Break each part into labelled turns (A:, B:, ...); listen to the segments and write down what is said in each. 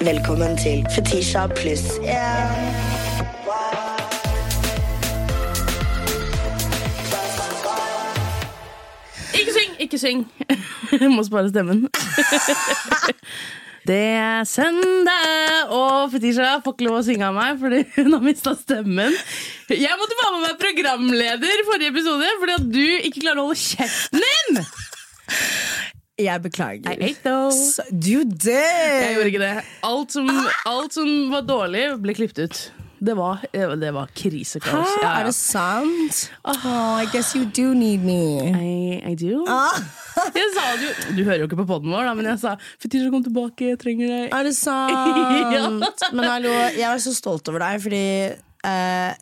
A: Velkommen til Fetisha pluss én.
B: Ikke syng! Jeg må spare stemmen. Det er søndag, og Fetisha får ikke lov å synge av meg fordi hun har mista stemmen. Jeg måtte være med meg programleder forrige episode fordi at du ikke klarer å holde kjeften din!
C: Jeg beklager.
B: I ate those.
C: Du did!
B: Jeg gjorde ikke det. Alt som, alt som var dårlig, ble klippet ut. Det var, det var krisekaos. Ja,
C: Er det sant? Oh, I guess you do need me.
B: I, I do.
C: Ah,
B: Jeg sa det jo Du hører jo ikke på poden vår, da, men jeg sa Fetisha, kom tilbake, jeg trenger deg.
C: er det sant?
B: Ja.
C: Men hallo, jeg var så stolt over deg, fordi eh,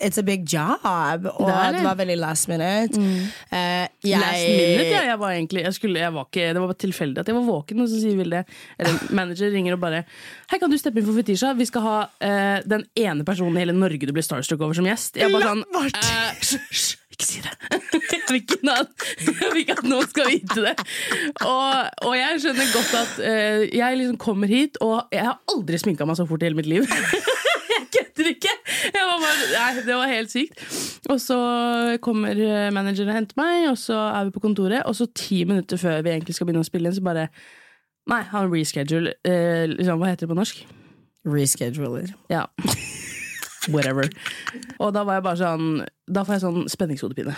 C: It's a big job, og
B: Det
C: det, var veldig last minute. Eh, jeg,
B: Last minute, ja. Jeg var egentlig jeg skulle, jeg var ikke, Det var tilfeldig at jeg var våken, og så sier Vilde Eller manager ringer og bare Hei, kan du steppe inn for Fetisha? Vi skal ha uh, den ene personen i hele Norge du blir starstruck over som gjest. Jeg bare sånn eh, ikke si det! Jeg vil ikke, jeg vil ikke at noen skal vite det. Og, og jeg skjønner godt at uh, jeg liksom kommer hit, og jeg har aldri sminka meg så fort i hele mitt liv. Jeg kødder ikke! Nei, det var helt sykt. Og så kommer eh, manageren og henter meg, og så er vi på kontoret. Og så ti minutter før vi egentlig skal begynne å spille inn, så bare Nei, han reschedule. Eh, liksom, hva heter det på norsk?
C: Rescheduler.
B: Ja. Whatever. Og da var jeg bare sånn Da får jeg sånn spenningshodepine.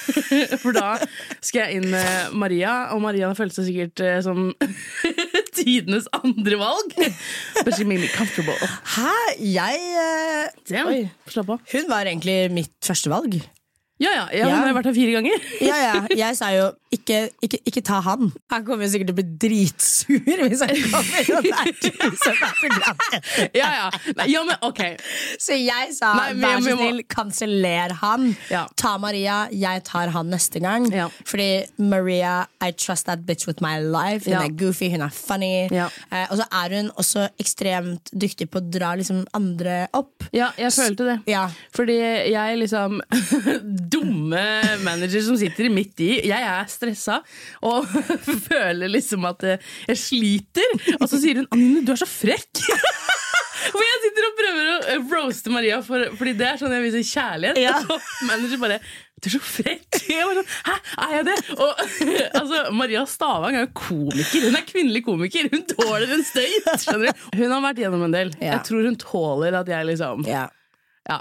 B: For da skal jeg inn med Maria, og Maria følte seg sikkert eh, som tidenes andre valg. But she made me comfortable.
C: Hæ? Jeg eh,
B: Damn.
C: Oi.
B: Slapp av.
C: Hun var egentlig mitt førstevalg.
B: Ja, ja, ja,
C: Ja.
B: Hun har vært her fire ganger.
C: Ja, ja. Jeg sa jo ikke, ikke, ikke ta han. Han kommer sikkert til å bli dritsur hvis han kommer. Og.
B: Ja, ja. Nei, ja, men ok.
C: Så jeg sa
B: Nei, men
C: vær så snill, kanseller han.
B: Ja.
C: Ta Maria, jeg tar han neste gang.
B: Ja.
C: Fordi Maria, I trust that bitch with my life. Hun er goofy, hun er funny.
B: Ja.
C: Eh, og så er hun også ekstremt dyktig på å dra liksom andre opp.
B: Ja, jeg følte det.
C: Ja.
B: Fordi jeg liksom Dumme manager som sitter midt i. Jeg er stressa og føler liksom at jeg sliter. Og så sier hun 'Anine, du er så frekk'. Hvor jeg sitter og prøver å eh, roaste Maria, for, fordi det er sånn jeg viser kjærlighet.
C: Ja.
B: Og manager bare 'Du er så frekk'. Sånn, Hæ, er jeg det? Og altså, Maria Stavang er jo komiker. Hun er kvinnelig komiker. Hun tåler en støyt. Hun har vært gjennom en del.
C: Ja.
B: Jeg tror hun tåler at jeg liksom
C: Ja.
B: ja.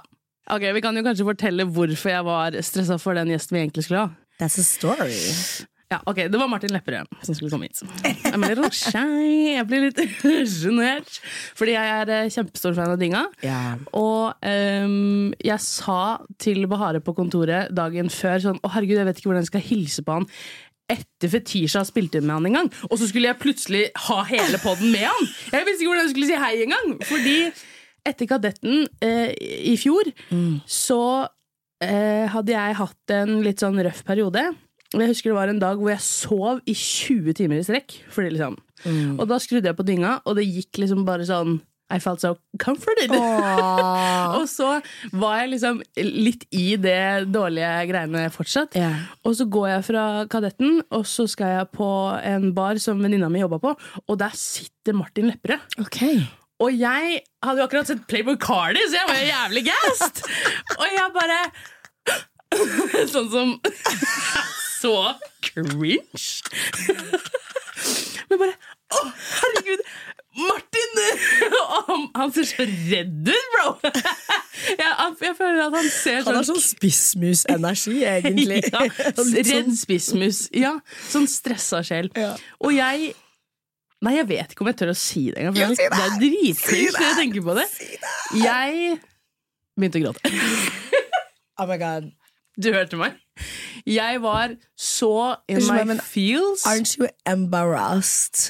B: Ok, Vi kan jo kanskje fortelle hvorfor jeg var stressa for den gjesten vi egentlig skulle ha.
C: That's a story.
B: Ja, ok, Det var Martin Lepperød som skulle komme hit. I'm a little shy. Jeg blir litt sjenert. Fordi jeg er eh, kjempestor fan av Dinga.
C: Ja.
B: Og um, jeg sa til Bahare på kontoret dagen før sånn Å herregud, jeg vet ikke hvordan jeg skal hilse på han etter Fetisha spilte inn med han en gang. Og så skulle jeg plutselig ha hele poden med han! Jeg visste ikke hvordan jeg skulle si hei engang! Fordi etter Kadetten eh, i fjor så eh, hadde jeg hatt en litt sånn røff periode. Jeg husker det var en dag hvor jeg sov i 20 timer i strekk. Fordi liksom. Og da skrudde jeg på dynga, og det gikk liksom bare sånn I felt so comforted. Og så var jeg liksom litt i det dårlige greiene fortsatt.
C: Yeah.
B: Og så går jeg fra Kadetten, og så skal jeg på en bar som venninna mi jobba på, og der sitter Martin Lepperød.
C: Ok.
B: Og jeg hadde jo akkurat sett Playboy Cardi, så jeg var jo jævlig gassed! og jeg bare Sånn som Så cringe! Men bare Å, herregud! Martin! Han, han ser så redd ut, bro! Jeg, jeg føler at han ser
C: Han har sånn spissmusenergi, egentlig.
B: ja,
C: Sånn
B: Redd
C: sånn-
B: spissmus. Ja, sånn stressa sjel.
C: Ja.
B: Og jeg Nei, jeg vet ikke om jeg tør å si det engang. For
C: si
B: det
C: det!
B: er dritkult når jeg tenker på det. Jeg begynte å gråte.
C: Oh my god.
B: Du hørte meg. Jeg var så in my
C: men
B: feels.
C: Aren't you embarrassed?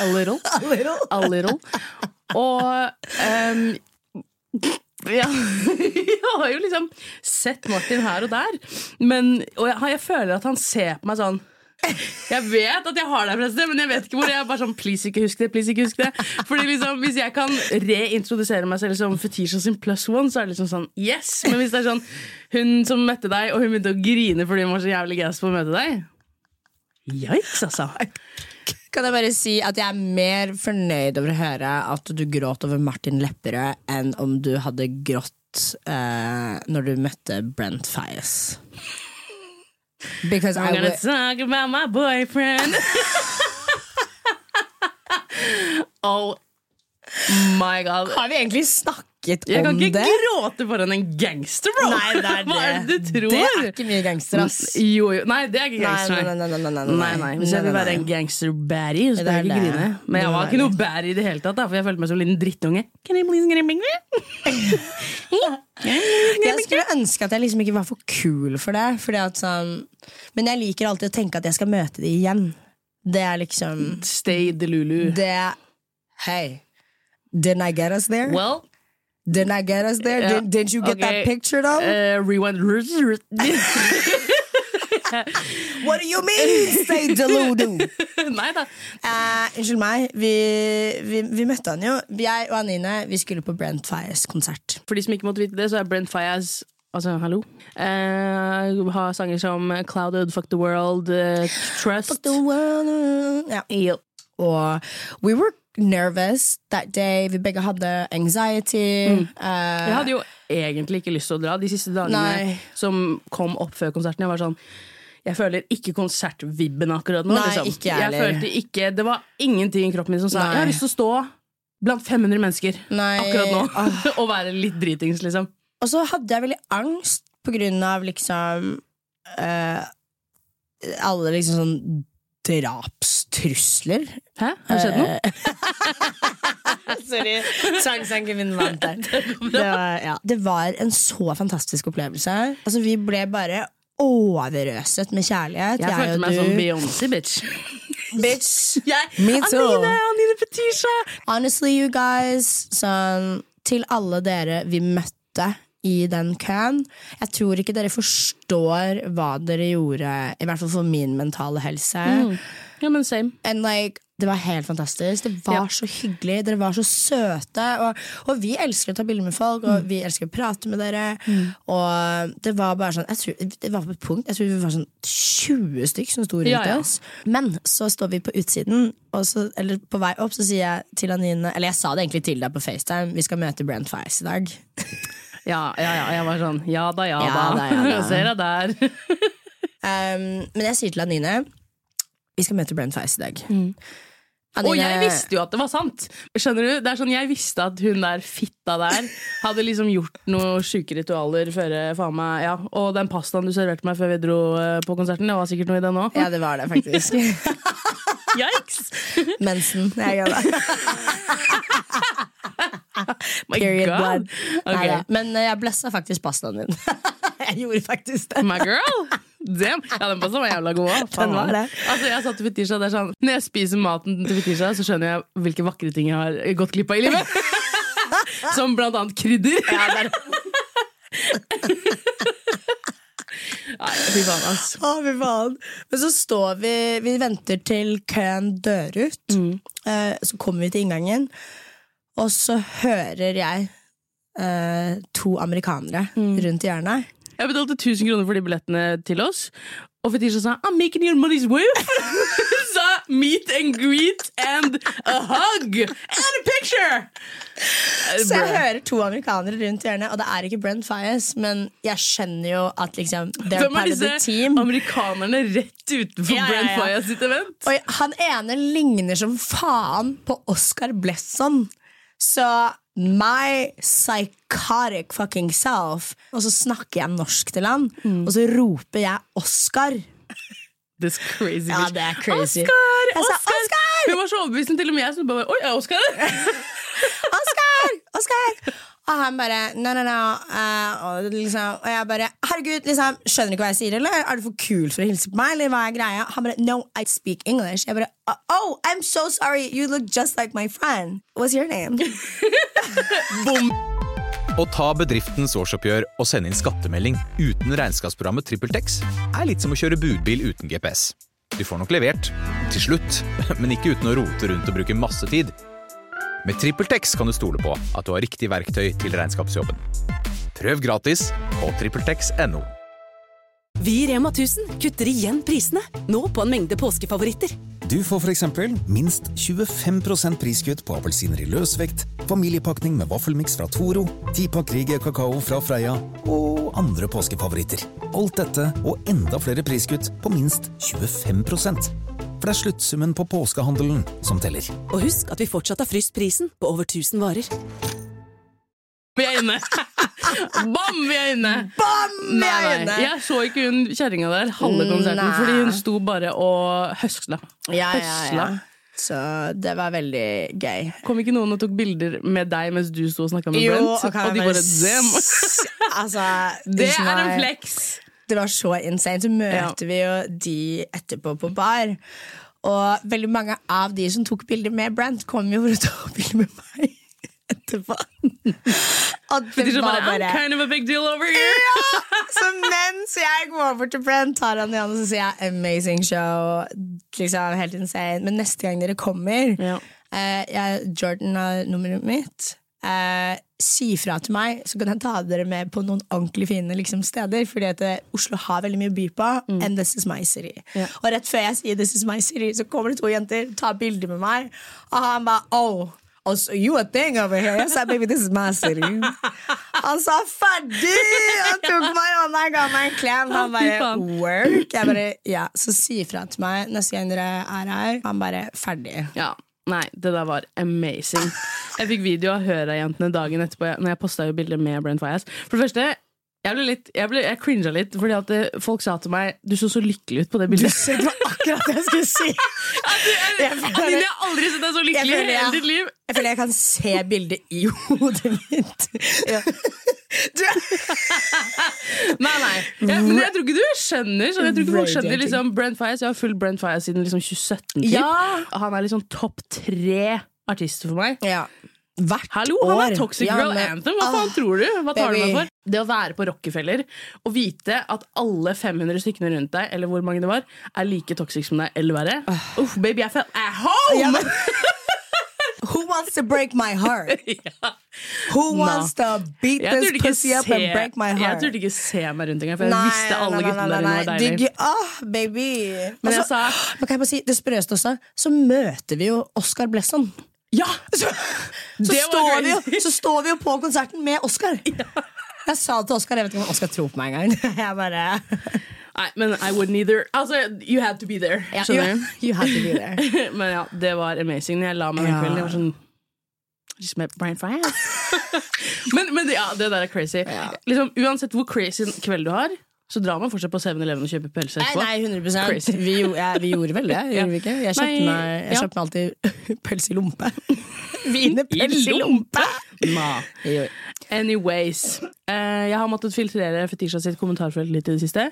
B: A little.
C: A little.
B: A little. Og um, ja, jeg har jo liksom sett Martin her og der, men, og jeg, jeg føler at han ser på meg sånn jeg vet at jeg har deg, men jeg vet ikke hvor. Jeg er bare sånn, please ikke husk det, please ikke husk det Fordi liksom, Hvis jeg kan reintrodusere meg selv som Fetisha sin plus one, så er det liksom sånn yes. Men hvis det er sånn hun som møtte deg, og hun begynte å grine fordi hun var så jævlig gass på å møte deg Yikes, altså.
C: Kan jeg bare si at jeg er mer fornøyd over å høre at du gråt over Martin Lepperød, enn om du hadde grått eh, når du møtte Brent Fias. Because I
B: I'm gonna
C: would,
B: talk about my boyfriend. oh my god.
C: har vi egentlig snakket
B: Jeg kan ikke
C: det?
B: gråte foran en gangster, bro!
C: Nei, det er det.
B: Hva er det du tror?
C: Det er ikke mye gangster, ass.
B: Jo, jo. Nei, det er ikke gangster.
C: nei, nei, nei, nei, nei,
B: Nei, nei, Hvis jeg vil være en gangster baddie, så skal jeg ikke grine. Men jeg var ikke noe baddy i det hele tatt, da, for jeg følte meg som en liten drittunge. Can I please get a big
C: Jeg skulle ønske at jeg liksom ikke var for kul for det. Sånn, men jeg liker alltid å tenke at jeg skal møte de igjen. Det er liksom
B: Stay Delulu.
C: Det Hey, didn't I get us there?
B: Well,
C: Didn't I get us there?
B: Yeah.
C: Did, didn't you get
B: okay.
C: that picture though?
B: uh, rewind
C: What do you mean, say deludo?
B: Nei da.
C: Eh, unnskyld meg, vi, vi, vi møtte han jo. Jeg og Anine vi skulle på Brent Fias konsert.
B: For de som ikke måtte vite det, så er Brent Fias Altså, hallo. Uh, har sanger som Clouded, Fuck the World, uh, Trust.
C: Ja.
B: Ja.
C: Og we were nervous that day. Vi begge hadde anxiety.
B: Mm.
C: Uh,
B: Jeg hadde jo egentlig ikke lyst til å dra de siste dagene
C: Nei.
B: som kom opp før konserten. Jeg var sånn jeg føler ikke konsertvibben akkurat nå.
C: Nei,
B: liksom.
C: ikke jeg
B: jeg følte ikke, Det var ingenting i kroppen min som sa
C: Nei.
B: jeg har lyst til å stå blant 500 mennesker
C: Nei,
B: akkurat nå.
C: åh.
B: og være litt dritings, liksom.
C: Og så hadde jeg veldig angst på grunn av liksom uh, Alle liksom sånn drapstrusler.
B: Hæ? Har det skjedd noe?
C: Sorry. Sangsangen min vant der. Det var, ja. det var en så fantastisk opplevelse. Altså, vi ble bare overøset med kjærlighet.
B: Jeg følte meg som Beyoncé, bitch.
C: Bitch.
B: Yeah.
C: Me too.
B: Anine, Anine Petisha.
C: Honestly, you guys, sånn, til alle dere vi møtte i den køen. Jeg tror ikke dere forstår hva dere gjorde, i hvert fall for min mentale helse.
B: Ja, men same.
C: And like, det var helt fantastisk. Det var
B: Ja.
C: så hyggelig. Dere var så søte. Og, og vi elsker å ta bilder med folk, og vi elsker å prate med dere. Og det var bare sånn tror, Det var på et punkt Jeg tror vi var sånn 20 stykk som sto rundt
B: Ja, ja.
C: oss. Men så står vi på utsiden, så, eller på vei opp, så sier jeg til Anine Eller jeg sa det egentlig til deg på FaceTime, vi skal møte Brent Fies i dag.
B: Ja, ja, ja. Jeg var sånn ja da, ja,
C: Ja
B: da.
C: da, da.
B: Ser deg der.
C: Um, men jeg sier til Anine vi skal møte Brent Fies i dag.
B: Og jeg visste jo at det var sant! Skjønner du? Det er sånn, Jeg visste at hun der fitta der hadde liksom gjort noen sjuke ritualer før eh, faen meg Ja, Og den pastaen du serverte meg før vi dro eh, på konserten, det var sikkert noe i den òg.
C: Ja, det var det faktisk.
B: Yikes!
C: Mensen. Jeg gjør det. Period
B: God.
C: blood. Okay. Men eh, jeg blessa faktisk pastaen din. jeg gjorde faktisk det.
B: My girl! Damn. Ja, den pasta var jævla god òg. Altså, jeg sa til Fetisha, det er sånn Når jeg spiser maten til Fetisha, så skjønner jeg hvilke vakre ting jeg har gått glipp av i livet. Som blant annet krydder. Nei, fy faen, altså.
C: Å, fy faen. Men så står vi Vi venter til køen dør ut. Eh, så kommer vi til inngangen, og så hører jeg eh, to amerikanere rundt hjørnet.
B: Jeg betalte 1000 kroner for de billettene til oss. Og Fetisha sa 'I'm making your money's worth'. sa 'meet and greet and a hug and a picture'.
C: Så jeg hører to amerikanere rundt hjørnet, og det er ikke Brent Fies, men jeg skjønner jo at liksom they're
B: Hvem er
C: part of the
B: disse amerikanerne rett utenfor
C: Ja, ja,
B: Brent
C: ja.
B: Fayez sitt event?
C: Og han ene ligner som faen på Oscar Blesson. Så my psychotic fucking self Og så snakker jeg norsk til han,
B: Mm.
C: og så roper jeg Oscar.
B: This crazy
C: Ja, det er crazy.
B: Oscar!
C: Jeg sa,
B: Oscar!
C: Oscar!
B: Hun var så overbevisende til og med jeg som bare Oi, er Oscar?
C: Oscar! Oscar! Og han bare no, no, no. Uh, og, liksom, og jeg bare herregud, liksom, skjønner du ikke hva jeg sier, eller er du for kul for å hilse på meg? Eller hva er greia? Han bare no, I speak English. Jeg bare oh, I'm so sorry, you look just like my friend. What's your name?
D: Å ta bedriftens årsoppgjør og sende inn skattemelding uten regnskapsprogrammet TrippelTex er litt som å kjøre budbil uten GPS. Du får nok levert, til slutt, men ikke uten å rote rundt og bruke masse tid. Med TrippelTex kan du stole på at du har riktig verktøy til regnskapsjobben. Prøv gratis på TrippelTex.no.
E: Vi i Rema 1000 kutter igjen prisene, nå på en mengde påskefavoritter. Du får f.eks. minst 25% priskutt på appelsiner i løsvekt, familiepakning med vaffelmiks fra Toro, 10-pakk Rieger kakao fra Freia og andre påskefavoritter. Alt dette og enda flere priskutt på minst 25 For det er sluttsummen på påskehandelen som teller.
F: Og husk at vi fortsatt har fryst prisen på over 1000 varer.
B: Vi er inne! Bam, vi er inne!
C: Bam!
B: vi
C: er er
B: nei.
C: inne.
B: Jeg så ikke hun kjerringa der halve konserten,
C: Nei.
B: fordi hun sto bare og høsla.
C: Ja, ja, ja. Så det var veldig gøy.
B: Kom ikke noen og tok bilder med deg mens du sto og snakka med
C: Jo,
B: Brent?
C: Okay,
B: og de bare
C: men... Altså,
B: Det er en flex!
C: Det var så insane. Så møter vi jo de etterpå på bar. Og veldig mange av de som tok bilder med Brent, kom jo for å ta bilder med meg etterpå. Og det
B: De
C: var
B: bare, I'm kind of a big deal over here! ja!
C: Så mens jeg går bort til Brent, tar han i hånden og sier jeg 'amazing show'. Liksom, helt insane. Men neste gang dere kommer
B: Ja.
C: eh, jeg, Jordan har nummeret mitt. Eh, si fra til meg, så kan jeg ta dere med på noen ordentlig fine liksom, steder. Fordi at eh, Oslo har veldig mye å by på. And this is my city.
B: Yeah.
C: Og rett før jeg sier this is my city, så kommer det to jenter, tar bilder med meg. Og han bare oh, Also, you a thing over here? Jeg sa baby, this is my city. Han sa ferdig! Han tok meg i hånda ga meg en klem. Han bare work. Jeg bare, ja, Så si ifra til meg neste gang dere er her. Han bare ferdig.
B: Ja, Nei, det der var amazing. Jeg fikk video av Høra-jentene dagen etterpå Når jeg jo bilder med Brent Fias. For det første, jeg ble litt Jeg, ble, jeg cringa litt fordi at eh, folk sa til meg Du så så lykkelig ut på det bildet.
C: Det var akkurat det jeg skulle si. Jeg føler,
B: jeg har aldri sett deg så lykkelig i hele ditt liv!
C: jeg føler jeg kan se bildet i hodet mitt. Du,
B: Nei, nei. Jeg, men jeg tror ikke du skjønner. Sånn, jeg tror ikke folk skjønner liksom, Brent Faiyaz. Jeg har fulgt Brent Fias siden liksom 2017.
C: Ja.
B: Han er liksom topp tre artister for meg.
C: ja. Hvert
B: Hallo, han er. Toxic
C: Ja,
B: Girl
C: men-
B: Anthem. Hva faen
C: Ah,
B: tror du? Hva tar du meg for? Det å være på Rockefeller og vite at alle 500 stykkene rundt deg, eller hvor mange det var, er like toxic som deg, eller verre. Uff, baby, I felt at home!
C: Ja, men- Who wants to break my heart?
B: Ja.
C: Who wants to beat
B: Jeg
C: this pussy up and break my heart?
B: jeg turte ikke se meg rundt engang, for jeg visste alle guttene der inne var deilige.
C: ah, baby.
B: Men jeg
C: Altså,
B: sa-
C: men kan jeg bare si, det sprøeste også, så møter vi jo Oscar Blesson.
B: Ja!
C: Så, står vi jo, så står vi jo på konserten med Oscar. Jeg sa det til Oscar, jeg vet ikke om Oscar tror på meg engang. Jeg bare
B: Nei, men I wouldn't either. Altså, you had to be there.
C: ja, you, you had to be there.
B: Men ja, det var amazing. Jeg la meg den kvelden, jeg var sånn Just met Brian Faiyaz. men men det- ja, det der er crazy. Liksom, uansett hvor crazy en kveld du har, så drar man fortsatt på 7-Eleven og kjøper pølse
C: Nei,
B: etterpå.
C: nei, 100%. vi, ja, vi gjorde vel det, gjorde vi ikke? Jeg kjøpte
B: Nei,
C: meg, jeg
B: ja.
C: meg alltid pølse i lompe. Wienerpølse i lompe!
B: Nah. Anyways. eh, jeg har måttet filtrere Fetisha sitt kommentarfelt litt i det siste.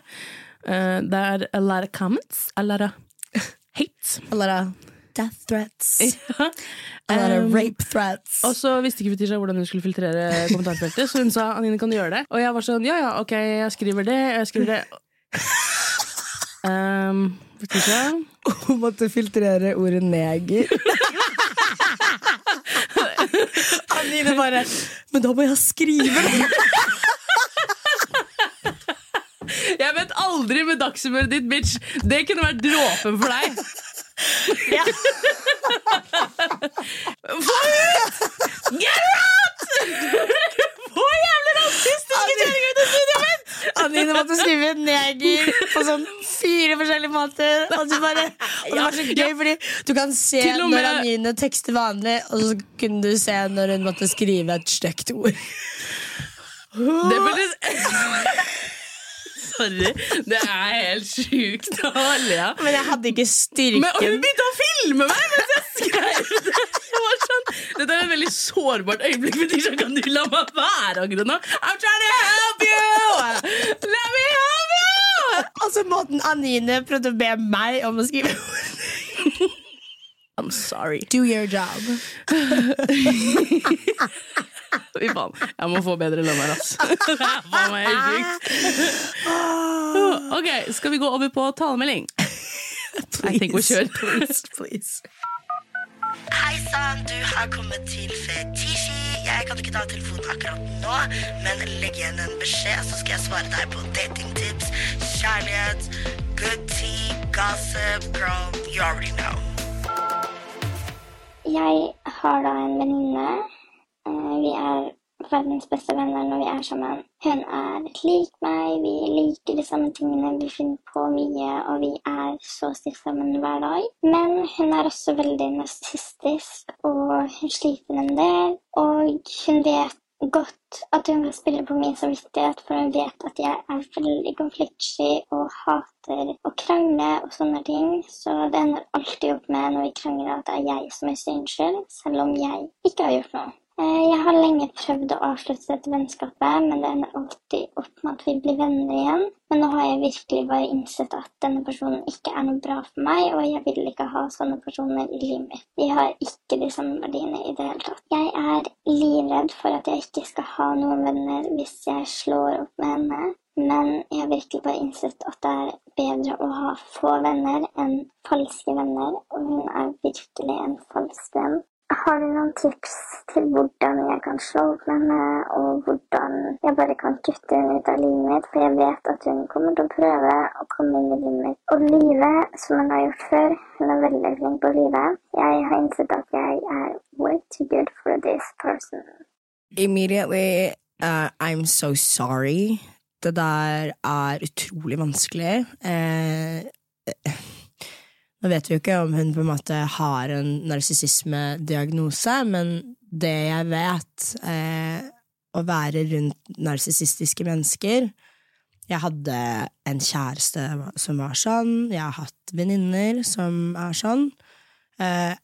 B: Eh, det er a lot of comments, a lot of hate.
C: A lot of death threats. A lot of
B: Um,
C: rape threats.
B: Og så visste ikke Fetisha hvordan hun skulle filtrere kommentarfeltet, så hun sa Anine, kan du gjøre det? Og jeg var sånn ja ja, ok, jeg skriver det. Jeg skriver det. Um, Fetisha
C: Hun måtte filtrere ordet neger. Anine bare Men da må jeg skrive det!
B: Jeg vet aldri med dagshumøret ditt, bitch! Det kunne vært dråpen for deg.
C: Ja.
B: Få ut! Get her out! Få jævlig rasistiske kjerringer ut av studioet mitt!
C: Anine måtte skrive neger på sånn fire forskjellige måter. Og, bare, og det var så gøy, fordi du kan se når Anine tekster vanlig, og så kunne du se når hun måtte skrive et stygt ord.
B: Det føltes Sorry. Det er helt sjukt å le av.
C: Men jeg hadde ikke styrken.
B: Men og hun begynte å filme meg mens jeg skrev det! Jeg var sånn, Dette er et veldig sårbart øyeblikk. Men Tisha, kan du la meg være akkurat nå? I'm trying to help you! Let me help you!
C: Altså måten Anine prøvde å be meg om å skrive.
B: I'm sorry.
C: Do your job.
B: Fy faen. Jeg må få bedre lønn her, ass. Det er faen meg helt sjukt. Ok, skal vi gå over på talemelding? I think å kjøre.
C: Please, please.
A: Hei sann, du har kommet til Fetisji. Jeg kan ikke ta telefonen akkurat nå, men legg igjen en beskjed, så skal jeg svare deg på datingtips, kjærlighet, good tea, gossip, girl, you already know.
G: jeg har da en venninne. Eh, Vi er verdens beste venner når vi er sammen. Hun er lik meg, vi liker de samme tingene, vi finner på mye, og vi er så stilt sammen hver dag. Men hun er også veldig narsissistisk, og hun sliter en del. Og hun vet godt at hun kan spille på min samvittighet, for hun vet at jeg er veldig konfliktsky og hater å krangle og sånne ting. Så det ender alltid opp med når vi krangler at det er jeg som er synskyld, selv om jeg ikke har gjort noe. Eh, Jeg har lenge prøvd å avslutte dette vennskapet, men det ender alltid opp med at vi blir venner igjen. Men nå har jeg virkelig bare innsett at denne personen ikke er noe bra for meg, og jeg vil ikke ha sånne personer i livet mitt. Vi har ikke de samme verdiene i det hele tatt. Jeg er livredd for at jeg ikke skal ha noen venner hvis jeg slår opp med henne. Men jeg har virkelig bare innsett at det er bedre å ha få venner enn falske venner, og hun er virkelig en falsk venn. Har du noen tips til hvordan jeg kan slå med henne, og hvordan jeg bare kan kutte henne ut av livet mitt? For jeg vet at hun kommer til å prøve å komme inn i livet mitt og lyve, som hun har gjort før. Hun er veldig flink på å lyve. Jeg har innsett at jeg er way too good for this person.
C: Immediately, uh, I'm so sorry. Det der er utrolig vanskelig. Uh, nå vet vi jo ikke om hun på en måte har en narsissismediagnose, men det jeg vet, eh, å være rundt narsissistiske mennesker Jeg hadde en kjæreste som var sånn, jeg har hatt venninner som er sånn. Eh,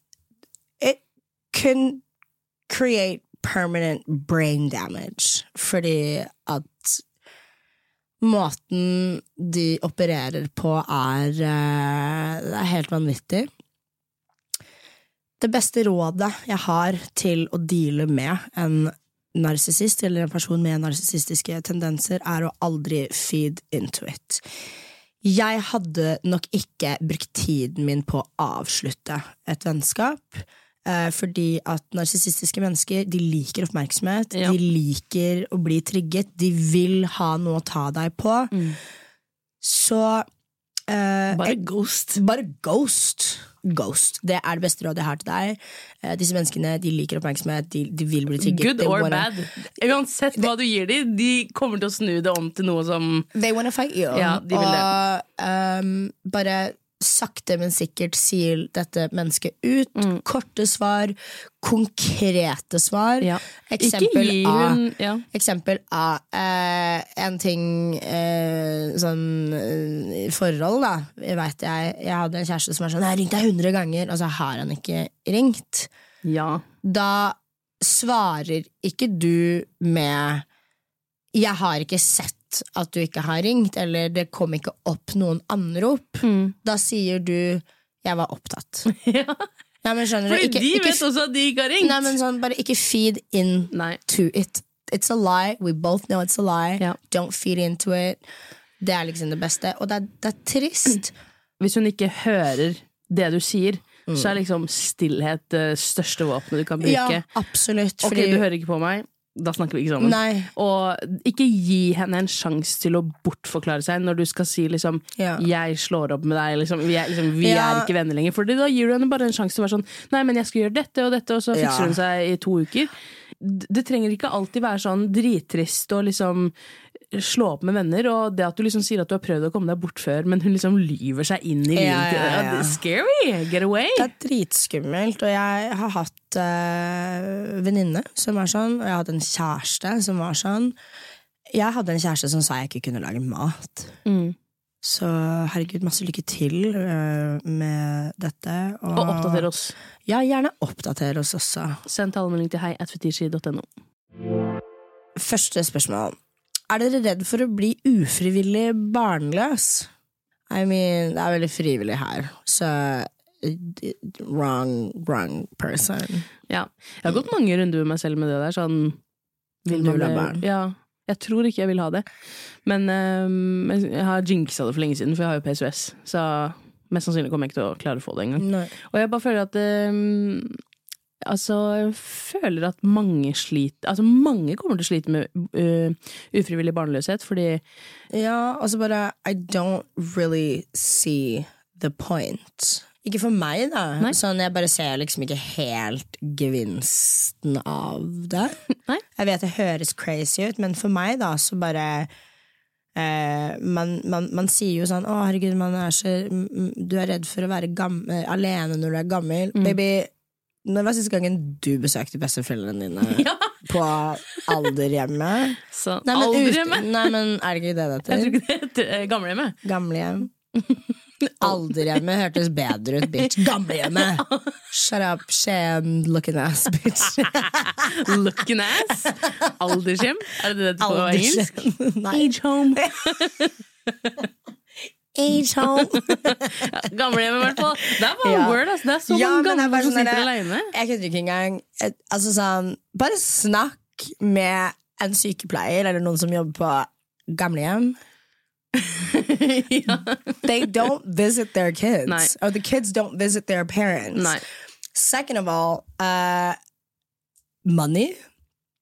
C: it can create permanent brain damage, fordi at måten de opererer på, er, eh, er helt vanvittig. Det beste rådet jeg har til å deale med en narsissist, eller en person med narsissistiske tendenser, er å aldri feed into it. Jeg hadde nok ikke brukt tiden min på å avslutte et vennskap. Eh, fordi at narsissistiske mennesker de liker oppmerksomhet,
B: Ja.
C: de liker å bli trigget, de vil ha noe å ta deg på. Så eh,
B: Bare ghost.
C: bare ghost. Ghost. Det er det beste rådet jeg har til deg. Eh, disse menneskene de liker oppmerksomhet, de, de vil bli trigget.
B: Good or
C: wanna-
B: bad. Uansett hva du gir dem, de kommer til å snu det om til noe som
C: They wanna fight you.
B: Ja, de vil det.
C: og um, bare sakte, men sikkert sier dette mennesket ut.
B: Mm.
C: Korte svar, konkrete svar.
B: ja.
C: Eksempel A.
B: hun ja.
C: Eksempel A. Eh, en ting eh, sånn eh, forhold, da. Jeg vet jeg, jeg hadde en kjæreste som var sånn 'Jeg har ringt deg 100 ganger', og så har han ikke ringt.
B: ja.
C: Da svarer ikke du med 'Jeg har ikke sett at du ikke har ringt', eller 'det kom ikke opp noen anrop'.
B: Mm.
C: Da sier du 'jeg var opptatt'.
B: ja.
C: Nei, men skjønner du?
B: Fordi
C: Ikke,
B: de
C: ikke,
B: vet også at de ikke har ringt.
C: nei, men sånn, bare ikke feed in
B: Nei.
C: to it. It's a lie. We both know it's a lie.
B: Ja.
C: Don't feed into it. Det er liksom det beste. Og det er, det er trist.
B: Hvis hun ikke hører det du sier, så er liksom stillhet det største våpenet du kan bruke.
C: Ja, absolutt.
B: Ok, du hører ikke på meg, da snakker vi ikke sammen.
C: Nei.
B: Og ikke gi henne en sjanse til å bortforklare seg når du skal si liksom
C: Ja.
B: 'jeg slår opp med deg', liksom, vi, er, liksom, vi
C: Ja.
B: er ikke venner lenger. For da gir du henne bare en sjanse til å være sånn 'nei, men jeg skal gjøre dette og dette', og så fikser
C: Ja.
B: hun seg i to uker. Det trenger ikke alltid være sånn drittrist og liksom slå opp med venner, og det at du liksom sier at du har prøvd å komme deg bort før, men hun liksom lyver seg inn i
C: Ja, ja, ja.
B: det er Scary! Get away!
C: Det er dritskummelt, og jeg har hatt uh, venninne som var sånn, og jeg har hatt en kjæreste som var sånn. Jeg hadde en kjæreste som sa jeg ikke kunne lage mat.
B: Mm.
C: Så herregud, masse lykke til uh, med dette. Og,
B: Og oppdater oss.
C: Ja, gjerne oppdater oss også.
B: Send talemelding til heiatfetisji.no.
C: Første spørsmål. Er dere redd for å bli ufrivillig barnløs? I mean, det er veldig frivillig her, så wrong, wrong person.
B: Ja. Jeg har gått mange runder med meg selv med det der. Sånn,
C: Du ha barn?
B: Ja. Jeg tror ikke jeg vil ha det. Men um, jeg har jinxa det for lenge siden, for jeg har jo PCOS. Så mest sannsynlig kommer jeg ikke til å klare å få det engang. Og jeg bare føler at ehm, Altså, føler at mange sliter Altså, mange kommer til å slite med uh, ufrivillig barnløshet, fordi
C: Ja, altså bare I don't really see the point Ikke for meg, da.
B: Nei.
C: Sånn, jeg bare ser liksom ikke helt gevinsten av det.
B: Nei.
C: Jeg vet det høres crazy ut, men for meg, da, så bare eh, man, man, man sier jo sånn 'Å, herregud, man er så, du er redd for å være gam eh, alene når du er gammel'.
B: Mm.
C: Baby, når var siste gangen du besøkte besteforeldrene dine
B: Ja.
C: på alderhjemmet?
B: Så
C: Nei, men
B: alderhjemmet.
C: Nei, men er det ikke det det
B: Jeg tror ikke det heter eh, gamlehjemmet.
C: Gamlehjem. Alderhjemmet hørtes bedre ut, bitch. Gamlehjemmet! Shut up, shame, looking ass, bitch.
B: Looking ass. Aldershjem. Er det det det heter på engelsk? Age home.
C: Age home.
B: Gamlehjemmet, i hvert fall. Det er bare
C: Ja.
B: word, altså. Det er så
C: Ja,
B: mange gamle som
C: sånn
B: sitter aleine.
C: Jeg kødder ikke engang. Altså sånn, bare snakk med en sykepleier eller noen som jobber på gamlehjem.
B: ja.
C: They don't visit their kids.
B: Nei.
C: Or the kids don't visit their parents.
B: Nei.
C: Second of all, uh, money.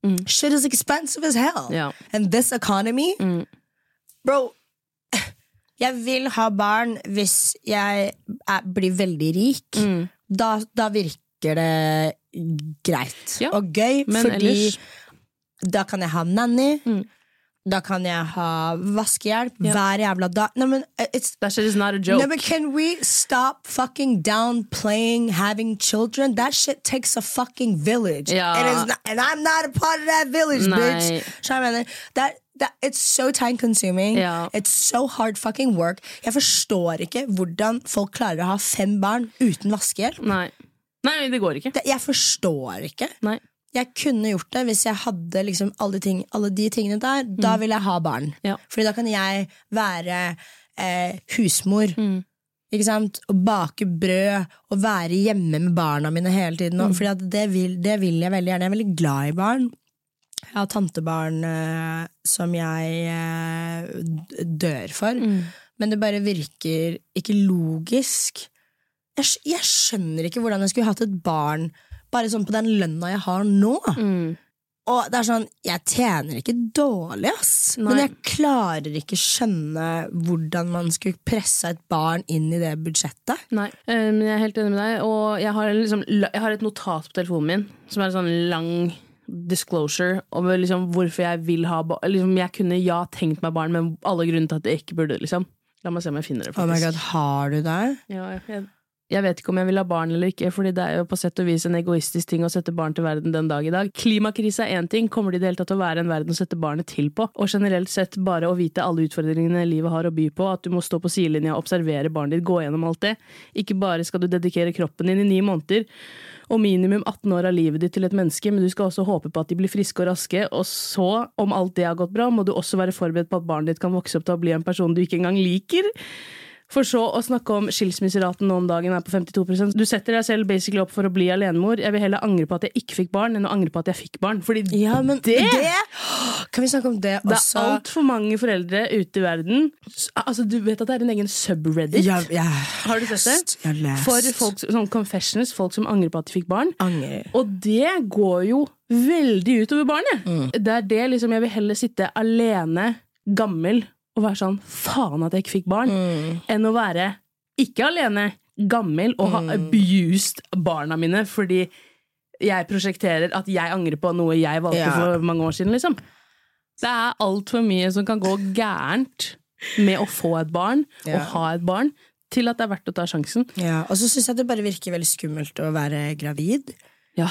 B: Mm.
C: Shit is expensive as hell.
B: Yeah.
C: And this economy
B: Mm.
C: Bro, jeg vil ha barn hvis jeg er, blir veldig rik.
B: Mm.
C: Da, da virker det greit
B: Ja,
C: og gøy,
B: men
C: fordi
B: ellers-
C: da kan jeg ha nanny.
B: Mm.
C: Da kan jeg ha vaskehjelp
B: Ja.
C: hver jævla dag. Nei, men it's
B: That shit is not a joke.
C: No, can we stop fucking downplaying having children? That shit takes a fucking village.
B: Ja.
C: Not, and I'm not a part of that village,
B: Nei.
C: bitch. Jeg mener? That, it's so time consuming.
B: Yeah.
C: It's so hard fucking work. Jeg forstår ikke hvordan folk klarer å ha fem barn uten vaskehjelp.
B: Nei. Nei, det går ikke.
C: Det, jeg forstår ikke.
B: Nei.
C: Jeg kunne gjort det hvis jeg hadde liksom alle, ting, alle de tingene der. Da vil jeg ha barn.
B: Mm. Ja.
C: Fordi da kan jeg være eh, husmor.
B: Mm.
C: Ikke sant? Og bake brød og være hjemme med barna mine hele tiden.
B: Mm.
C: Fordi det, vil, det vil jeg veldig gjerne. Jeg er veldig glad i barn. Jeg har tantebarn eh, som jeg eh, dør for.
B: Mm.
C: Men det bare virker ikke logisk. Jeg, jeg skjønner ikke hvordan jeg skulle hatt et barn bare sånn på den lønna jeg har nå.
B: Mm.
C: Og det er sånn, Jeg tjener ikke dårlig, ass.
B: Nei.
C: Men jeg klarer ikke skjønne hvordan man skulle presse et barn inn i det budsjettet.
B: Nei, eh, men jeg er helt enig med deg. Og jeg har, liksom, jeg har et notat på telefonen min som er en sånn lang disclosure over liksom hvorfor jeg vil ha barn. Liksom, jeg kunne ja tenkt meg barn, men alle grunner til at jeg ikke burde. Liksom. La meg se om jeg finner det.
C: Oh my god, Har du det?
B: Ja, jeg, jeg vet ikke om jeg vil ha barn eller ikke, Fordi det er jo på sett og vis en egoistisk ting å sette barn til verden den dag i dag. Klimakrise er én ting, kommer det i det hele tatt til å være en verden å sette barnet til på? Og generelt sett bare å vite alle utfordringene livet har å by på, at du må stå på sidelinja og observere barnet ditt, gå gjennom alt det. Ikke bare skal du dedikere kroppen din i ni måneder og minimum 18 år av livet ditt til et menneske, men du skal også håpe på at de blir friske og raske, og så, om alt det har gått bra, må du også være forberedt på at barnet ditt kan vokse opp til å bli en person du ikke engang liker. For så å snakke om skilsmisseraten nå om dagen er på 52% Du setter deg selv basically opp for å bli alenemor. Jeg vil heller angre på at jeg ikke fikk barn, enn å angre på at jeg fikk barn. Fordi
C: Ja, men
B: det,
C: Kan vi snakke om det også?
B: det er altfor mange foreldre ute i verden Altså, Du vet at det er en egen subreddit?
C: Ja, ja.
B: Har du sett det?
C: Jeg har lest.
B: For folk, sånn confessions, folk som angrer på at de fikk barn.
C: Anger.
B: Og det går jo veldig utover barnet.
C: Mm.
B: Det er det liksom Jeg vil heller sitte alene, gammel, og være sånn faen at jeg ikke fikk barn,
C: Mm.
B: enn å være ikke alene, gammel, og ha
C: Mm.
B: abused barna mine fordi jeg prosjekterer at jeg angrer på noe jeg valgte
C: Ja.
B: for mange år siden, liksom. Det er altfor mye som kan gå gærent med å få et barn,
C: Ja.
B: og ha et barn, til at det er verdt å ta sjansen.
C: Ja, og så syns jeg det bare virker veldig skummelt å være gravid.
B: Ja.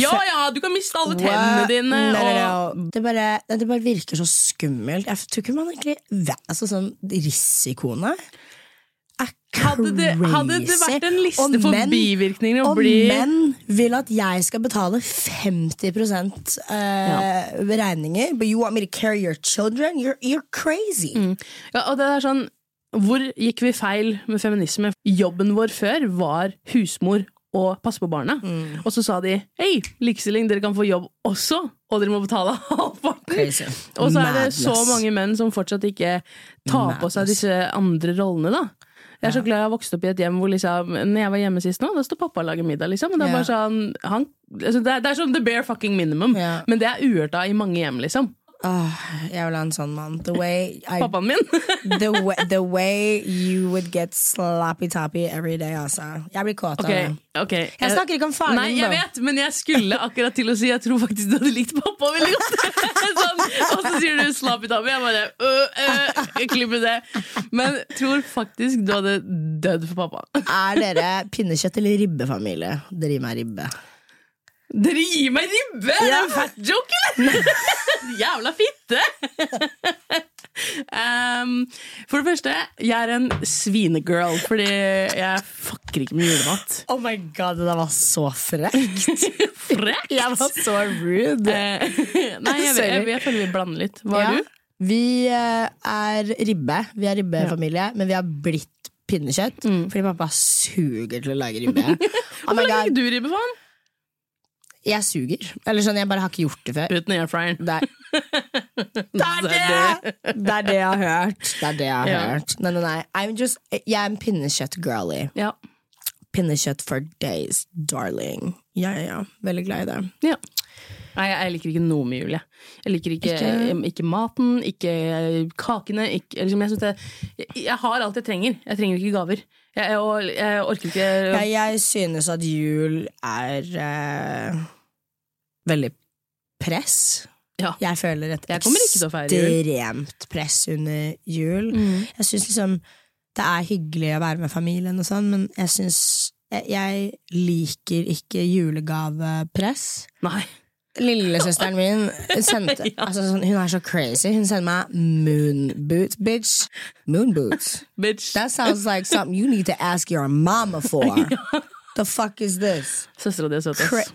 B: Ja ja, du kan miste alle tennene dine!
C: Nei, nei,
B: og-
C: Det, bare, det bare virker så skummelt. Jeg tror ikke man egentlig vet altså, sånn, Risikoene er
B: Hadde det, hadde det vært en liste
C: Og
B: for
C: menn-
B: bivirkninger
C: Og
B: bli
C: menn vil at jeg skal betale 50 eh, regninger. But you want me to carry your children? You're, you're crazy.
B: ja, Og det er sånn Hvor gikk vi feil med feminisme? Jobben vår før var husmor og passe på barna.
C: Mm.
B: Og så sa de hei, likestilling, dere kan få jobb også, og dere må betale halvparten. Og så er det så mange menn som fortsatt ikke tar på seg disse andre rollene, da. Jeg er så glad jeg har vokst opp i et hjem hvor liksom, når jeg var hjemme sist nå, da står pappa og lager middag. liksom. Det er sånn, han, altså det, er, det er sånn the bare fucking minimum,
C: Yeah.
B: men det er uhørt av i mange hjem. liksom.
C: Åh, jeg vil ha en sånn mann. The way, I,
B: Pappaen min.
C: the, way, the way you would get sloppy-toppy every day, altså. Jeg blir kåt av
B: okay,
C: det.
B: Okay.
C: Jeg snakker ikke om faren
B: Nei,
C: din,
B: jeg vet, men jeg skulle akkurat til å si Jeg tror faktisk du hadde likt pappa veldig godt. sånn, og så sier du sloppy-toppy. Jeg bare øh, øh, klipper det. Men tror faktisk du hadde dødd for pappa.
C: Er dere pinnekjøtt- eller ribbefamilie? Dere gir meg ribbe.
B: Dere gir meg ribbe! Er det en fat joke, eller? Jævla fitte! um, for det første, jeg er en svinegirl, fordi jeg fucker ikke med julemat.
C: Oh my god, det der var så frekt!
B: Frekt!
C: Jeg var så rude.
B: Uh, Nei, jeg, jeg, jeg, jeg føler vi blander litt. Hva er
C: Ja.
B: du?
C: Vi eh, er ribbe. Vi er ribbefamilie, men vi har blitt pinnekjøtt. Fordi pappa suger til å lage ribbe. oh
B: Hvor
C: my
B: lager
C: god,
B: du ribbe, faen?
C: Jeg suger. Eller sånn, jeg bare har ikke gjort det før.
B: Uten airfryeren.
C: Det er, det er det! Det er det jeg har hørt. Det er det jeg har
B: Ja.
C: hørt. Nei, nei, nei. I'm just, jeg er en pinnekjøtt-girly.
B: Ja.
C: Pinnekjøtt for days, darling. Ja, ja, ja. Veldig glad i det.
B: ja. Nei, jeg, liker ikke noe med jul, jeg. Jeg liker ikke,
C: Ikke-
B: ikke, maten, ikke kakene. Ikke, liksom, jeg, det, jeg, har alt jeg trenger. Jeg trenger ikke gaver. Jeg, jeg, orker ikke
C: jeg synes at jul er eh, veldig press.
B: Ja.
C: Jeg føler et
B: Jeg
C: ekstremt press under jul.
B: Mm.
C: Jeg syns liksom det er hyggelig å være med familien og sånn, men jeg syns jeg, jeg liker ikke julegavepress.
B: Nei.
C: Lillesøsteren min sendte altså, sånn, Hun er så crazy. Hun sender meg moonboots, bitch. Moonboots.
B: Bitch.
C: That sounds like something you need to ask your mama for. The fuck is this?
B: Søstera di er søt, ass.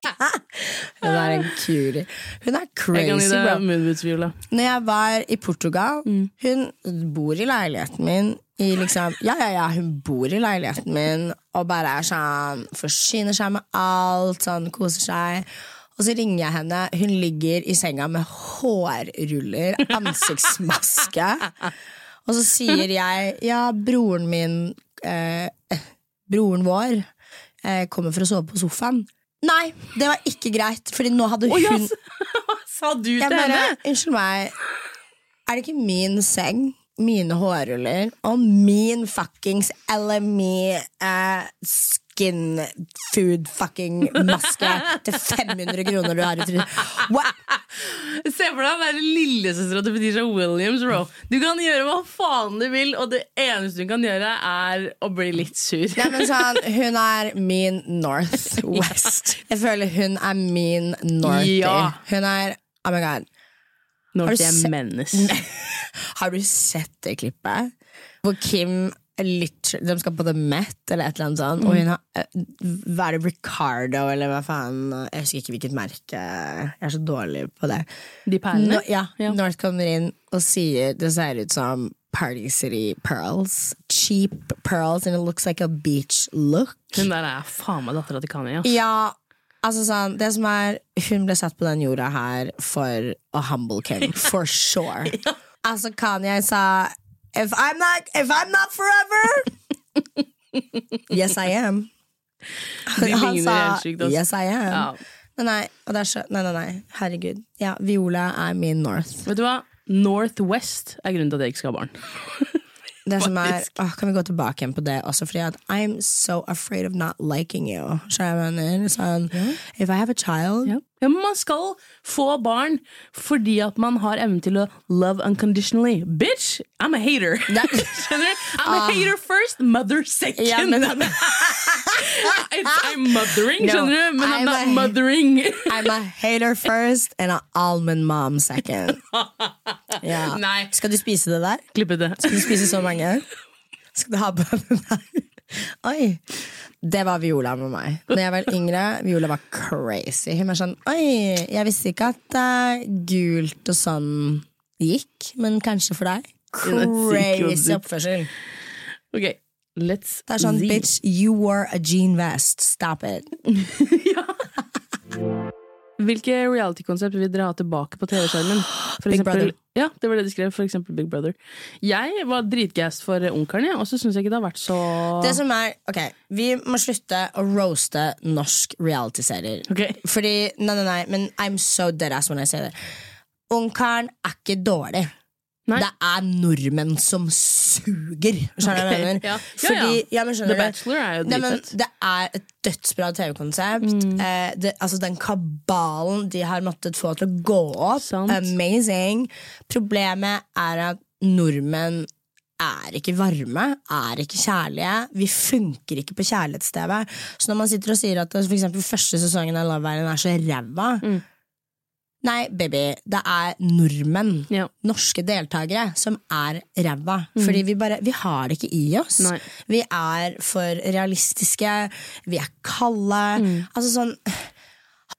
C: Hun er en curie. Hun er crazy, bro. Når jeg var i Portugal Hun bor i leiligheten min i liksom, Ja, ja, ja, hun bor i leiligheten min Og bare er sånn Forsyner seg med alt Sånn, koser seg. Og så ringer jeg henne. Hun ligger i senga med hårruller Ansiktsmaske. Og så sier jeg Ja, broren min eh, Broren vår eh, Kommer for å sove på sofaen Nei, det var ikke greit Fordi nå hadde hun
B: oh, yes. Sa du til henne?
C: unnskyld meg Er det ikke min seng, mine hårruller og min fuckings LME eh, skin food fucking maske til 500 kroner du har i trynet?
B: Se for deg å være lillesøstera til Fetisha Williams, bro. Du kan gjøre hva faen du vil, og det eneste du kan gjøre, er å bli litt sur.
C: Nei, men sånn, hun er min Northwest. Jeg føler hun er min Northy.
B: Ja.
C: Hun er Oh my god.
B: Det er menace.
C: Har du sett det klippet? Hvor Kim litt, De skal på The Met eller et eller annet sånt, og hun har eh, Hva er det, Ricardo, eller hva faen? Jeg husker ikke hvilket merke. Jeg er så dårlig på det.
B: De perlene?
C: No, ja,
B: Ja.
C: North kommer inn og sier det ser ut som Party City pearls. Cheap pearls, and it looks like a beach look.
B: Hun der er faen meg dattera til Kanye. ass.
C: Ja, altså sånn Det som er Hun ble satt på den jorda her for å humble Kim, for sure. Altså Kanye sa If I'm not, if I'm not forever Yes, I am. Han sa. Yes, I am.
B: Ja.
C: Nei, nei, så, nei, nei, nei, herregud. Ja, Viola er min North.
B: Vet du hva? Northwest er grunnen til at jeg ikke skal ha barn.
C: Det som er, åh, kan vi gå tilbake igjen på det også, fordi at I'm so afraid of not liking you. Skjønner jeg mener? Sånn, If I have a child
B: yeah. ja, men Man skal få barn fordi at man har evnen til å love unconditionally. Bitch, I'm a hater. Skjønner du? I'm a hater first, mother second.
C: Ja, men-
B: I'm mothering,
C: No,
B: skjønner du? Men I'm,
C: I'm
B: not
C: a-
B: mothering.
C: I'm a hater first and an almond mom second. Ja. Skal du spise det der?
B: Klippe det.
C: Skal du spise så mange? Skal du ha på den der? Oi. Det var Viola med meg. Når jeg var yngre, Viola var crazy. Hun var sånn Oi, jeg visste ikke at uh, gult og sånn gikk, men kanskje for deg. Crazy oppførsel.
B: Ok, Let's
C: Det er sånn,
B: see.
C: bitch, you wore a jean vest. Stop it.
B: Hvilke reality-konsept vil dere ha tilbake på TV-skjermen?
C: Big
B: eksempel-
C: Brother.
B: Ja, det var det de skrev. For eksempel Big Brother. Jeg var dritgassed for ja, og så syns jeg ikke det har vært så
C: Det som er, ok, Vi må slutte å roaste norsk reality-serier.
B: Ok.
C: Fordi, nei, nei, nei, men I'm so dead ass when I say that. Ungkaren er ikke dårlig.
B: Nei.
C: Det er nordmenn som suger. Skjønner du hva jeg mener?
B: ja. Ja,
C: Fordi,
B: ja.
C: men
B: The? Bachelor er jo dritfett.
C: Det er et dødsbra TV-konsept.
B: Mm.
C: Eh, det- altså Den kabalen de har måttet få til å gå opp.
B: Sant.
C: Amazing. Problemet er at nordmenn er ikke varme, er ikke kjærlige. Vi funker ikke på kjærlighets-TV. Så når man sitter og sier at for første sesongen av Love Island er så ræva
B: Mm.
C: Nei, baby, det er nordmenn,
B: Ja.
C: norske deltakere, som er ræva. Fordi vi bare Vi har det ikke i oss.
B: Mm. Nei.
C: Vi er for realistiske, vi er kalde.
B: Mm.
C: Altså sånn,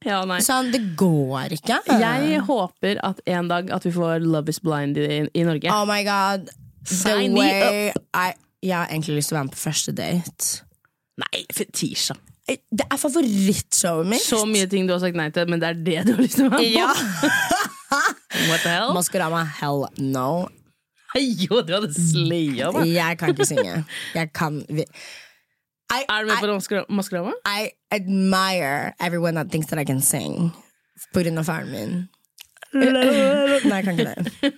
B: Ja,
C: sånn Det går ikke.
B: Jeg håper at en dag at vi får Love is blind i, i Norge.
C: Oh my god. The
B: Sign
C: way I, Jeg har egentlig lyst til å være med på første date.
B: Nei, Fetisha.
C: Det er favorittshowet mitt.
B: Så mye ting du har sagt nei til, men det er det du har lyst til å være med
C: Ja.
B: What the hell?
C: Maskorama, hell no.
B: Jo, du hadde slaya meg.
C: Jeg kan ikke synge. Jeg kan vi- I,
B: Er du med
C: I,
B: på Maskorama?
C: I admire everyone that thinks that I can sing. På grunn av faren min. Nei, jeg kan ikke det.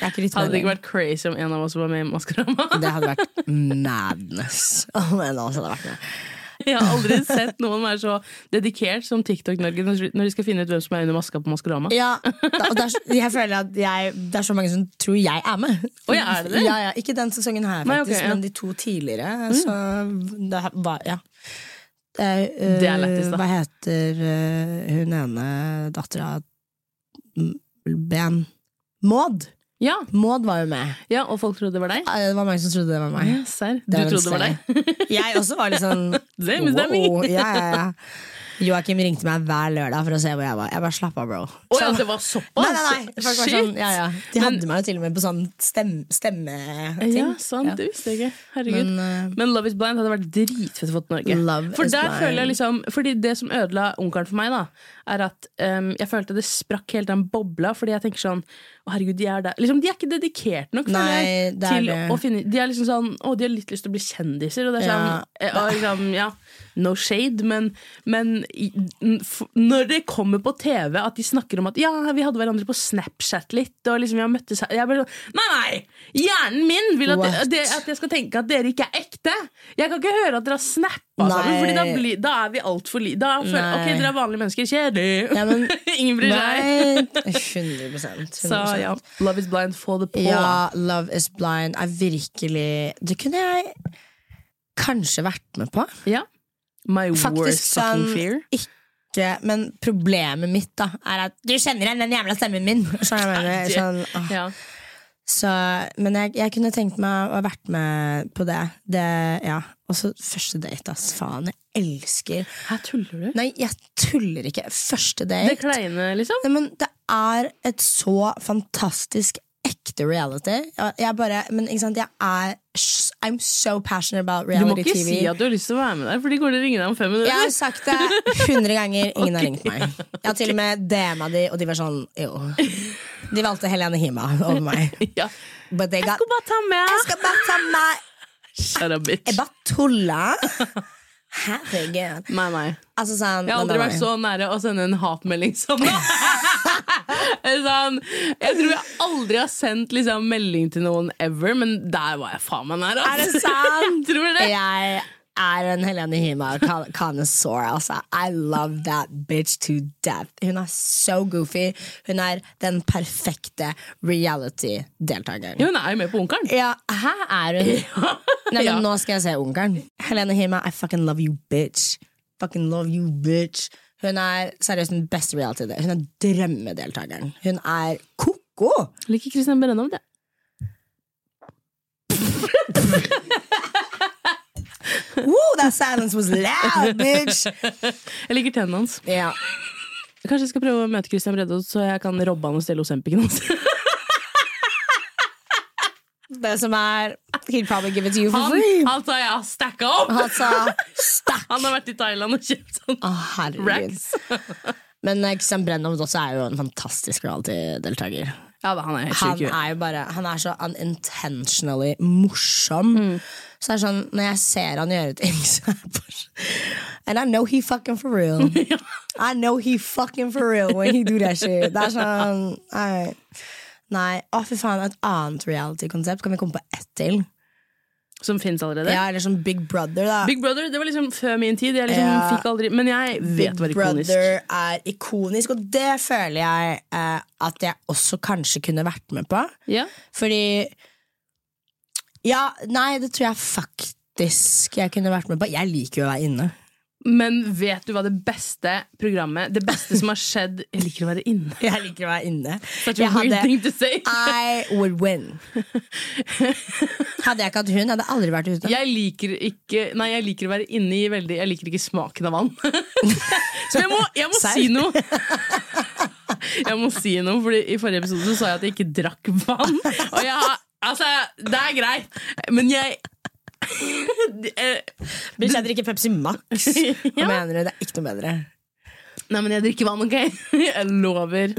C: Ikke
B: Hadde det ikke vært crazy om en av oss var med i Maskorama?
C: Det hadde vært madness. Om en av oss hadde vært med.
B: Jeg har aldri sett noen være så dedikert som TikTok-Norge når de skal finne ut hvem som er under maska på Maskorama.
C: Ja, og det er, jeg føler at jeg, det er så mange som tror jeg er med.
B: Oh, ja, er det det?
C: Ja, ja, ikke den sesongen her,
B: Nei,
C: faktisk,
B: ja. Mm.
C: men de to tidligere. Så det var, ja. Det er, eh,
B: Det er lettest, da.
C: Hva heter uh, hun ene dattera Ben? Maud!
B: Ja,
C: Maud var jo med.
B: ja, og folk trodde det var deg?
C: Det var mange som trodde det var meg.
B: Ja, serr. Du
C: Det
B: trodde det var deg?
C: Jeg også var litt sånn wow. Ja, ja, ja. Joakim ringte meg hver lørdag for å se hvor jeg var. Jeg bare slapp av, bro.
B: Oh, ja, det var såpass?
C: Nei, nei, nei. Folk var sånn, ja, ja. De
B: Men-
C: hadde meg jo til og med på sånn stemmeting. stemmeting.
B: Ja, sant, det visste jeg ikke. Herregud.
C: Men,
B: Men,
C: eh,
B: Love is blind hadde vært dritfett å få til Norge. For der
C: blind.
B: føler jeg liksom Fordi det som ødela Ungkaren for meg, da, er at um, jeg følte det sprakk helt den bobla. Fordi jeg tenker sånn Å, herregud, de er der. Liksom, de er ikke dedikert nok
C: Nei,
B: jeg,
C: det
B: til å finne De er liksom sånn Å, de har litt lyst til å bli kjendiser, og det er sånn
C: Ja,
B: eh, og liksom, ja, No shade, men, men når det kommer på TV at de snakker om at ja, vi hadde hverandre på Snapchat litt, og liksom vi har møttes her Jeg bare sånn Nei, nei! Hjernen min vil at, det, at jeg skal tenke at dere ikke er ekte! Jeg kan ikke høre at dere har snappa sammen. Fordi da, bli, da er vi altfor li... Da føler Ok, dere er vanlige mennesker. Kjedelig!
C: Ja, men-
B: Ingen bryr seg.
C: 100, 100%.
B: Så ja, Love is blind, få det på.
C: Ja, Love is blind er virkelig Det kunne jeg kanskje vært med på.
B: Ja. My
C: Faktisk
B: worst fucking
C: sånn
B: fear.
C: ikke Men problemet mitt da er at du kjenner igjen den jævla stemmen min! Så jeg mener? Sånn.
B: Ja.
C: Så, men jeg, jeg kunne tenkt meg å ha vært med på det. det ja. Og så første date, ass. Faen, jeg elsker
B: Her tuller du?
C: Nei, jeg tuller ikke. Første
B: Det
C: date.
B: kleine, liksom?
C: Nei, men det er et så fantastisk ekte reality. Jeg, bare, men ikke sant, jeg er I'm so passionate about
B: Du må ikke
C: TV.
B: si at du har lyst til å være med der, for de går til å ringe deg om fem minutter.
C: Jeg har sagt det hundre ganger, ingen har ringt meg. Jeg har til og med DM-a de, og de var sånn jo. De valgte Helene Hima over meg.
B: Ja.
C: But they
B: Jeg skal bare ta med
C: jeg skal bare ta meg
B: Shut up, bitch.
C: Jeg bare tuller. Herregud.
B: Nei, nei.
C: Altså sånn
B: Jeg har aldri vært så nære å sende en hatmelding som nå. sånn, jeg tror jeg aldri har sendt liksom, melding til noen ever, men der var jeg faen meg nær.
C: Er
B: altså.
C: det sant?
B: jeg tror det.
C: Jeg er en Helene Hima connoisseur. Altså. I love that bitch to death. Hun er so goofy. Hun er den perfekte reality-deltakeren.
B: Hun er jo med på Ungkaren.
C: Ja, her er hun. Nei, men. Nå skal jeg se Ungkaren. Helene Hima, I fucking love you, bitch. Fucking love you, bitch. Hun er seriøst den beste reality-deltakeren. Hun er drømmedeltakeren. Hun er ko-ko!
B: Liker Christian Brennov det.
C: Woo, that silence was loud, bitch!
B: Jeg liker tennene hans.
C: Ja.
B: Kanskje jeg skal prøve å møte Christian Bredde, så jeg kan robbe han og stjele Ozempicen hans.
C: Det som er He'd probably give it to you for free.
B: han sa jeg har stacka opp!
C: Han sa stack.
B: Han har vært i Thailand og kjøpt sånn racks.
C: Men eh, Christian Brennhoff også er jo en fantastisk reality-deltaker.
B: Ja, da, han er helt
C: Han
B: sjuk.
C: er jo bare Han er så unintentionally morsom.
B: Mm.
C: Så det er sånn, når jeg ser han gjøre ting, så er jeg bare And I know he fucking for real. I know he fucking for real when he do that shit. Det er sånn Nei, nei. Å, fy faen, et annet reality-konsept. Kan vi komme på ett til?
B: Som fins allerede.
C: Ja, eller som Big Brother, da.
B: Big Brother det var liksom før min tid. Jeg liksom
C: Ja.
B: fikk aldri Men jeg vet det ikonisk
C: Big
B: ikonisk.
C: Brother er ikonisk, og det føler jeg eh, at jeg også kanskje kunne vært med på.
B: Ja.
C: Fordi Ja, nei, det tror jeg faktisk jeg kunne vært med på. Jeg liker jo å være inne.
B: Men vet du hva det beste programmet Det beste som har skjedd Jeg liker å være inne.
C: Jeg liker å være inne.
B: Such a weird thing to say.
C: I would win. Hadde jeg ikke hatt hund, hadde jeg aldri vært ute.
B: Jeg liker ikke Nei, jeg liker å være inne i veldig Jeg liker ikke smaken av vann. Så jeg må, jeg må si noe. Jeg må si noe, Fordi i forrige episode så sa jeg at jeg ikke drakk vann. Og jeg har Altså, det er greit, men jeg
C: Bitch, jeg drikker Pepsi Max. Hva
B: Ja.
C: mener du? Det er ikke noe bedre.
B: Nei, men jeg drikker vann, ok? Jeg lover.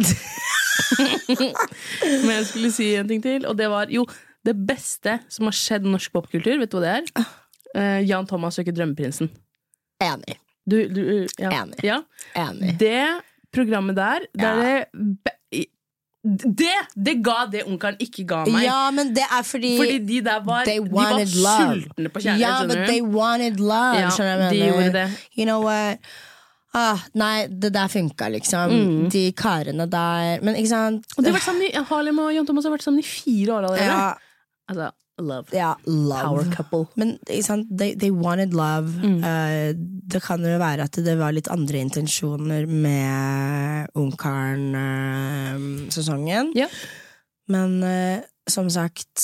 B: Men jeg skulle si en ting til, og det var jo det beste som har skjedd norsk popkultur. Vet du hva det er? Uh, Jan Thomas søker Drømmeprinsen.
C: Enig.
B: Du, du, ja.
C: Enig.
B: Ja.
C: Enig.
B: Det programmet der, det er det det, det ga det onkelen ikke ga meg.
C: Ja, men det er fordi,
B: Fordi de der var, de var sultne på kjærlighet.
C: Ja, but
B: skjønner
C: they wanted love.
B: Ja, de gjorde det.
C: You know what? Ah, nei, det der funka, liksom. De karene der. Men ikke sant
B: Og de har vært sammen i, Harlem og Jan Thomas har vært sammen i fire år allerede.
C: Ja,
B: Altså, love.
C: ja, love.
B: Power couple.
C: Men? They, they wanted love.
B: Mm.
C: Uh, det kan jo være at det var litt andre intensjoner med Ungkaren-sesongen.
B: Ja.
C: Men uh, som sagt,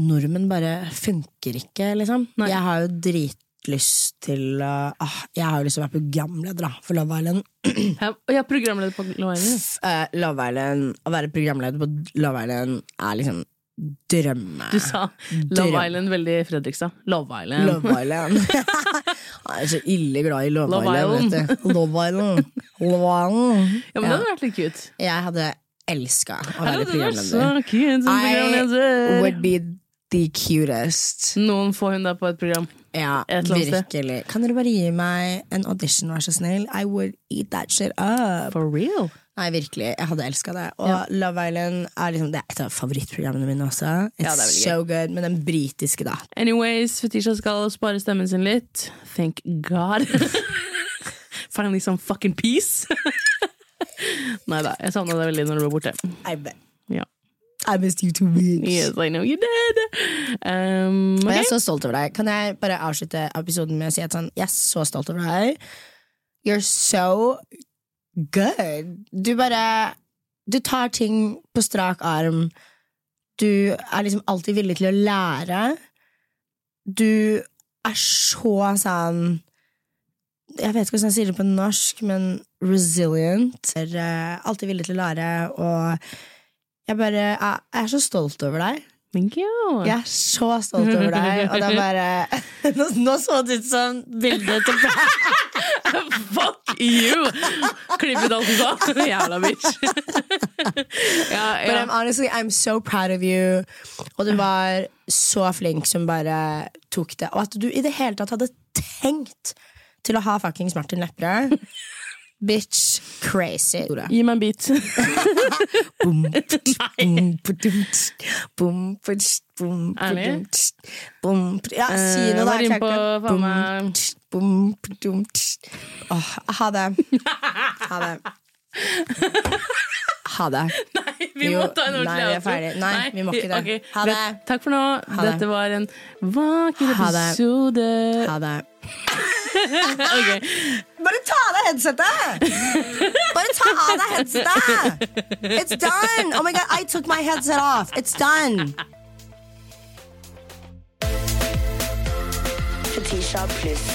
C: nordmenn bare funker ikke, liksom.
B: Nei.
C: Jeg har jo dritlyst til å ah, Jeg har jo lyst til å være programleder da, for Love Island.
B: Ja, er programleder på Love Island.
C: Eh, Love Island. Å være programleder på Love Island er liksom drømme...
B: Du sa Love
C: Drøm.
B: Island veldig Fredrikstad. Love Island.
C: Love Island. Jeg er så ille glad i Love,
B: Love
C: Island. Vet du. Love Island. Love Island.
B: Ja, men det hadde vært litt cute.
C: Jeg hadde elska å være programleder. I would be the cutest.
B: Noen får hun da på et program.
C: Ja,
B: Et
C: virkelig. Kan dere bare gi meg en audition, vær så snill? I would eat that shit up.
B: For real.
C: Nei, virkelig. Jeg hadde elska det. Og
B: Ja.
C: Love Island er liksom, det er et av favorittprogrammene mine også. It's
B: Ja,
C: so good. Men den britiske, da.
B: Anyways, Fetisha skal spare stemmen sin litt. Thank God. Finally some fucking peace. Nei da, jeg savna deg veldig når du var borte.
C: I bet.
B: Ja.
C: I missed you too much.
B: Yes, I know you did. Um,
C: Og jeg er så stolt over deg. Kan jeg bare avslutte episoden med å si at sånn, jeg er så stolt over deg. You're so good. Du bare Du tar ting på strak arm. Du er liksom alltid villig til å lære. Du er så sånn Jeg vet ikke hvordan jeg sier det på norsk, men resilient. Er eh, alltid villig til å lære, og jeg bare jeg er så stolt over deg.
B: Thank you.
C: Jeg er så stolt over deg, og det er bare Nå, nå så det ut som bildet til
B: Fuck you! Klipp ut alt du sa. Jævla bitch. ja,
C: But. I'm honestly, I'm so proud of you. Og du var så flink som bare tok det. Og at du i det hele tatt hadde tenkt til å ha fuckings Martin Lepperød. Bitch crazy.
B: Gi meg en beat. Ærlig?
C: Ja, si
B: Eh,
C: noe, da.
B: var inne på faen meg-.
C: Åh, ha det. Ha det. Ha det.
B: Nei, vi må ta en ordentlig
C: nei, vi
B: outro.
C: ferdig. Nei, vi må ikke det.
B: Okay.
C: Ha det.
B: Takk for nå. Dette var en vakker
C: Ha det. Ha det.
B: Ok.
C: Bare ta av deg headsetet! Bare ta av deg headsetet! It's done! Oh my god, I took my headset off. It's done.
A: Fetisha pluss.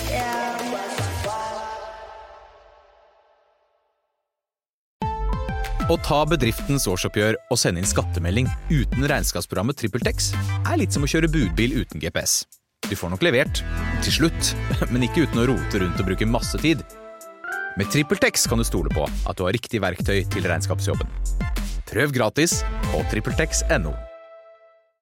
D: Å ta bedriftens årsoppgjør og sende inn skattemelding uten regnskapsprogrammet TrippelTex er litt som å kjøre budbil uten GPS. Du får nok levert, til slutt, men ikke uten å rote rundt og bruke masse tid. Med TrippelTex kan du stole på at du har riktig verktøy til regnskapsjobben. Prøv gratis på TrippelTex.no.